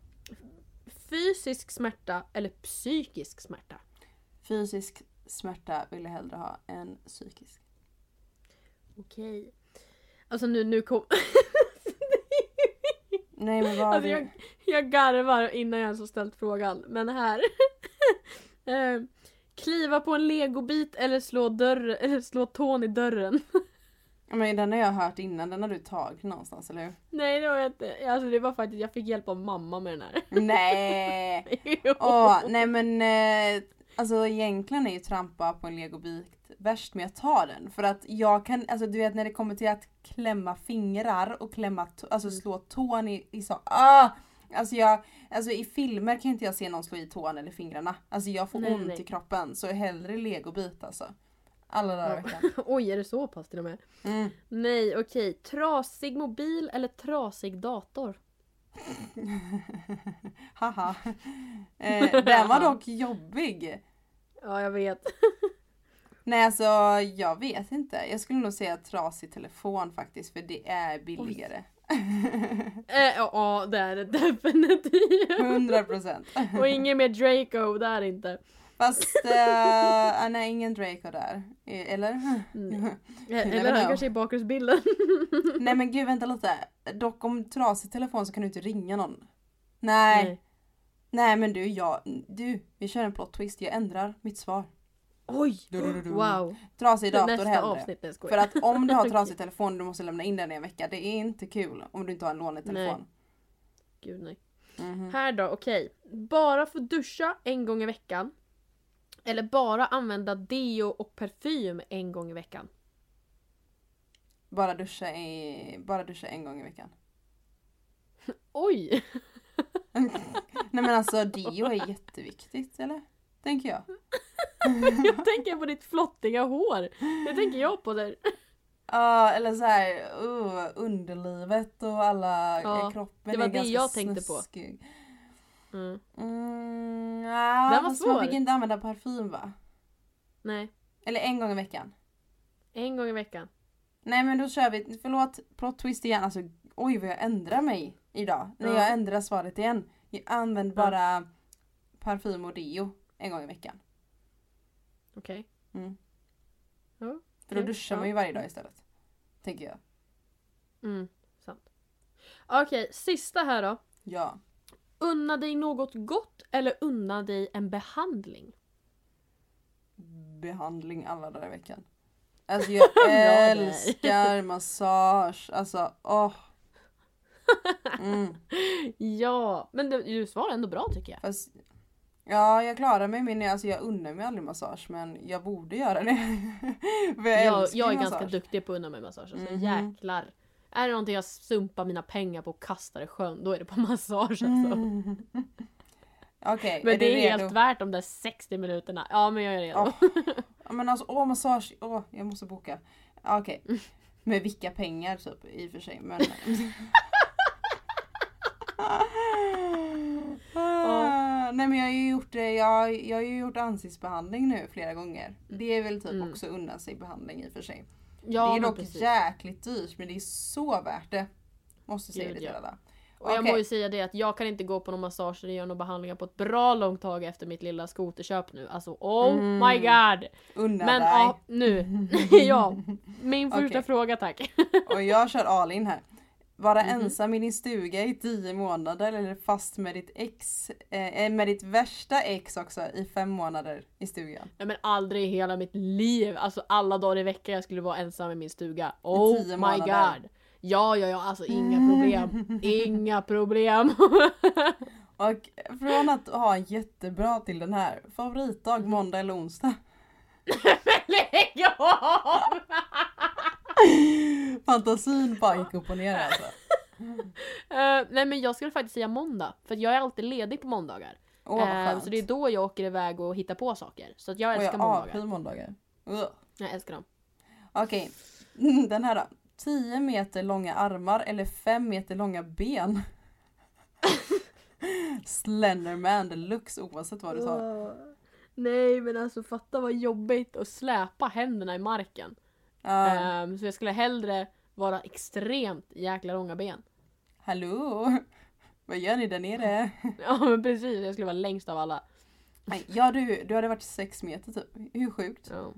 Fysisk smärta eller psykisk smärta? Fysisk smärta vill jag hellre ha än psykisk. Okej. Alltså nu, nu kom... Nej men vad Alltså, jag, jag garvar innan jag ens har ställt frågan. Men här. kliva på en legobit eller slå, dörr, eller slå tån i dörren. Ja, Men den har jag hört innan, den har du tagit någonstans eller hur? Nej det var jag inte. Alltså det var faktiskt, jag fick hjälp av mamma med den här. Nej! Åh, nej men eh, alltså egentligen är ju trampa på en legobit värst med att ta den. För att jag kan, alltså du vet när det kommer till att klämma fingrar och klämma, alltså Mm. slå tån i, i så, ah! Alltså jag, alltså i filmer kan inte jag se någon slå i tån eller fingrarna. Alltså jag får Nej, ont nej. i kroppen så hellre legobit alltså. Alla dagar i Ja. veckan. Oj är det så pass till och med? Mm. Nej okej. Trasig mobil eller trasig dator? Haha. Eh, den var dock jobbig. Ja jag vet. Nej alltså jag vet inte. Jag skulle nog säga trasig telefon faktiskt för det är billigare. Eh, ja, det är det definitivt. 100 procent. Och ingen mer Draco där inte. Fast uh, nej ingen Draco där. Eh, Eller? Mm. never Eller han kanske är i bakgrundsbilden. nej men gud vänta lite. Dock om trasig telefon så kan du inte ringa någon. Nej. Nej, men du, jag, du, vi kör en plot twist. Jag ändrar mitt svar. Oj! Du, du, du. Wow. Trasig dator Nästa hellre. avsnitt, nej. För att om du har trasig telefon du måste lämna in den i en vecka. Det är inte kul om du inte har en lånetelefon. Gud nej. Mhm. Här då, okej. Bara få duscha en gång i veckan. Eller bara använda deo och parfym en gång i veckan. Bara, duscha i, bara duscha en gång i veckan. Oj! Nej men alltså deo är jätteviktigt eller? Tänker jag. jag tänker på ditt flottiga hår. Det tänker jag på där. Ja eller så här, uh, underlivet och alla eh, kroppen det var är det ganska jag tänkte på. snuskig. Mm. Mm, ja, Den var fast man svår. fick inte använda parfym va? Nej, Eller en gång i veckan. en gång i veckan. Nej men då kör vi, förlåt, plot twist igen. Alltså oj vad jag ändrar mig idag. När Ja. jag ändrar svaret igen. Jag använder bara parfym och deo en gång i veckan. Okej. Mm. Ja, För då okej, duschar man ju varje dag istället. Tänker jag. Mm, sant. Okej, sista här då. Ja. Unna dig något gott eller unna dig en behandling? Behandling alla dagar i veckan. Alltså jag älskar massage. Alltså åh. Mm. Ja, men du, du svarar ändå bra tycker jag. Fast, ja jag klarar mig men alltså jag unnar mig aldrig massage men jag borde göra det. Jag, Jag, jag är ganska duktig på att unna mig massage. Alltså Mhm. jäklar. Är det någonting jag sumpar mina pengar på och kastar i sjön, då är det på massage alltså. Mm. Okej, Men är det du är helt värt de där 60 minuterna. Ja men jag är redo. Ja, men alltså åh massage, åh jag måste boka. Okej. Med vilka pengar typ i och för sig men. Nej men jag har ju gjort det, jag, jag har gjort ansiktsbehandling nu flera gånger. Det är väl typ Mm. också unna sig behandling i och för sig. Ja, det är dock precis. jäkligt dyrt men det är så värt det. Måste säga Gud, det till ja. alla. Och jag Okej. må ju säga det att jag kan inte gå på någon massage eller göra några behandlingar på ett bra långt tag efter mitt lilla skoterköp nu. Alltså oh Mm. my god! Unna Men dig. ja, nu. ja, min första Okej. fråga tack. Och jag kör all in här. Vara Mhm. ensam i din stuga i tio månader eller fast med ditt ex, eh, med ditt värsta ex också i fem månader i stugan. Nej men aldrig i hela mitt liv, alltså alla dagar i veckan jag skulle vara ensam i min stuga. Oh tio my månader. god! Ja, ja, ja, alltså inga problem. Inga problem. Och från att ha jättebra till den här, favoritdag måndag eller onsdag. Lägg av! Fantasin bara gick upp och ner alltså. Eh, nej men jag skulle faktiskt säga måndag, för jag är alltid ledig på måndagar. Eh, skönt. så det är då jag åker iväg och hittar på saker. Så jag älskar jag måndagar. måndagar. Ugh. Jag älskar dem. Okej, den här då. 10 meter långa armar eller 5 meter långa ben. Slenderman deluxe oavsett vad du sa. Åh. Nej men alltså fatta vad jobbigt att släpa händerna i marken. Ja, Ehm, så jag skulle hellre vara extremt jäkla långa ben. hallå? Vad gör ni där nere? Ja men precis, jag skulle vara längst av alla. Nej, Ja du, du hade varit 6 meter typ. Hur sjukt? Ja.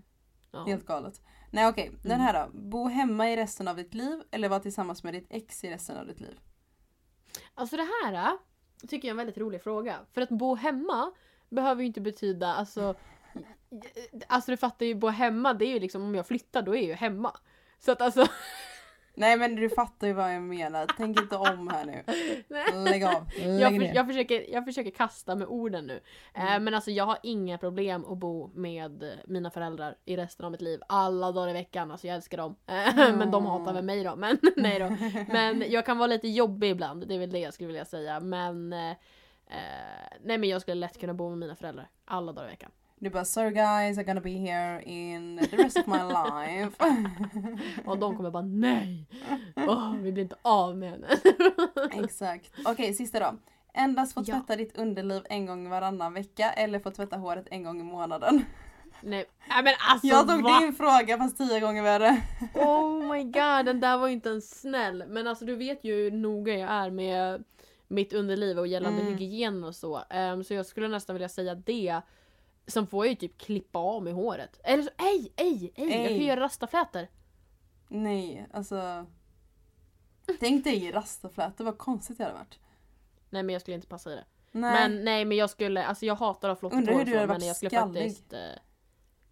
Ja. Helt galet. Nej okej, den Mm. här då. Bo hemma i resten av ditt liv eller vara tillsammans med ditt ex i resten av ditt liv? Alltså det här äh, tycker jag är en väldigt rolig fråga. För att bo hemma behöver ju inte betyda, alltså Alltså du fattar ju, bo hemma det är ju liksom om jag flyttar då är jag ju hemma. Så att alltså Nej men du fattar ju vad jag menar. Tänk inte om här nu. Lägg av. Lägg jag, för, jag, försöker, jag försöker kasta med orden nu. Eh, men alltså jag har inga problem att bo med eh, mina föräldrar i resten av mitt liv. Alla dagar i veckan, alltså jag älskar dem. Eh, Men de hatar väl mig då. Men, nej då. men jag kan vara lite jobbig ibland, det är väl det jag skulle vilja säga. Men eh, eh, nej men jag skulle lätt kunna bo med mina föräldrar alla dagar i veckan. Du bara “Sorry guys, I'm gonna be here in the rest of my life”. Och de kommer bara nej! Åh, vi blir inte av med henne. Exakt. Okej, sista då. Endast få Ja. tvätta ditt underliv en gång varannan vecka eller få tvätta håret en gång i månaden. nej, nej men alltså Jag tog va? din fråga fast tio gånger värre. Oh my god, den där var ju inte ens snäll. Men alltså du vet ju hur noga jag är med mitt underliv och gällande Mm. hygien och så. Ehm, så jag skulle nästan vilja säga det. Sen får jag ju typ klippa av mig håret. Eller så, ej, ej, ej! Jag kan Ej. ju göra rastaflätor. Nej, alltså. Tänk dig rastaflätor, vad konstigt det hade varit. Nej men jag skulle inte passa i det. Nej. Men nej men jag skulle, alltså jag hatar att ha flottigt hår så, men varit jag skulle skallig. faktiskt... eh,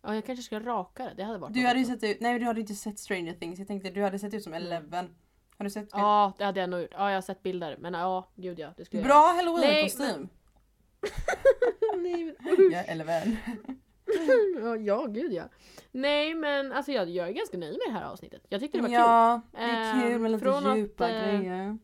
Ja jag kanske skulle raka det, det hade varit du hade ju sett ut, nej du hade inte sett Stranger Things. Jag tänkte du hade sett ut som Eleven. Har du sett? Ja det hade jag nog gjort. Ja jag har sett bilder. Men ja, gud ja. Det skulle Bra halloween-kostym. Nej, men, Jag är Eleven. Ja, ja, gud ja. Nej men alltså jag, jag är ganska nöjd med det här avsnittet. Jag tyckte det var kul. Ja, det är kul med Ehm, lite från att, djupa eh, grejer.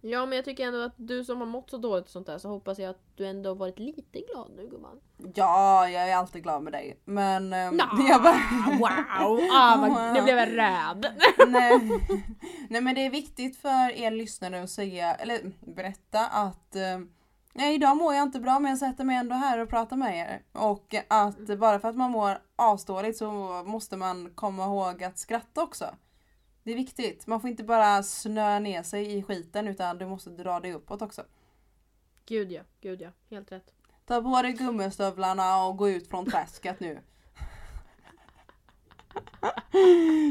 Ja men jag tycker ändå att du som har mått så dåligt och sånt där så hoppas jag att du ändå har varit lite glad nu gumman. Ja, jag är alltid glad med dig. Men... ehm, Nå, jag bara... wow! Ah, vad, nu blev jag rädd. Nej. Nej men det är viktigt för er lyssnare att säga, eller berätta att eh, Nej idag mår jag inte bra men jag sätter mig ändå här och pratar med er. Och att bara för att man mår asdåligt så måste man komma ihåg att skratta också. Det är viktigt. Man får inte bara snöa ner sig i skiten utan du måste dra dig uppåt också. Gud ja, gud ja. Helt rätt. Ta på dig gummistövlarna och gå ut från träsket nu.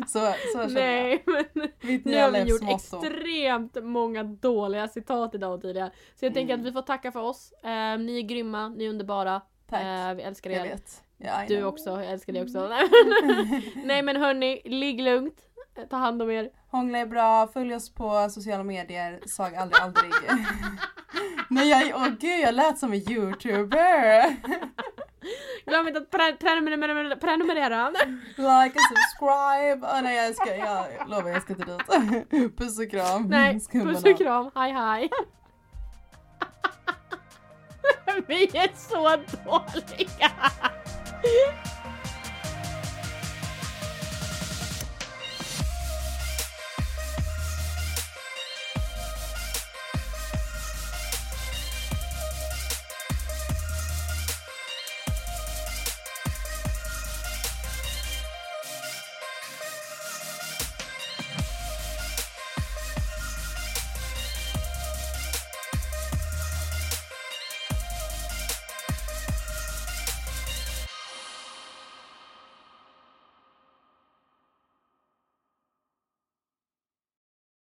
Så, så känner jag. Nej men Mitt nu har vi gjort livsmotto. extremt många dåliga citat idag och tidigare. Så jag tänker Mm. att vi får tacka för oss. Eh, ni är grymma, ni är underbara. Tack. Eh, vi älskar jag er. vet. Ja, Du också, jag älskar dig också. Nej men hörni, ligg lugnt. Ta hand om er. Hångla är bra, följ oss på sociala medier, sag aldrig aldrig. Nej jag, åh gud jag lät som en youtuber! Glöm inte att pre- prenumerera. prenumerera. Like and subscribe! Åh nej jag ska, jag lovar jag ska inte dit. Puss och kram. Nej, Skummarna. puss och kram. Hej hej. Vi är så dåliga.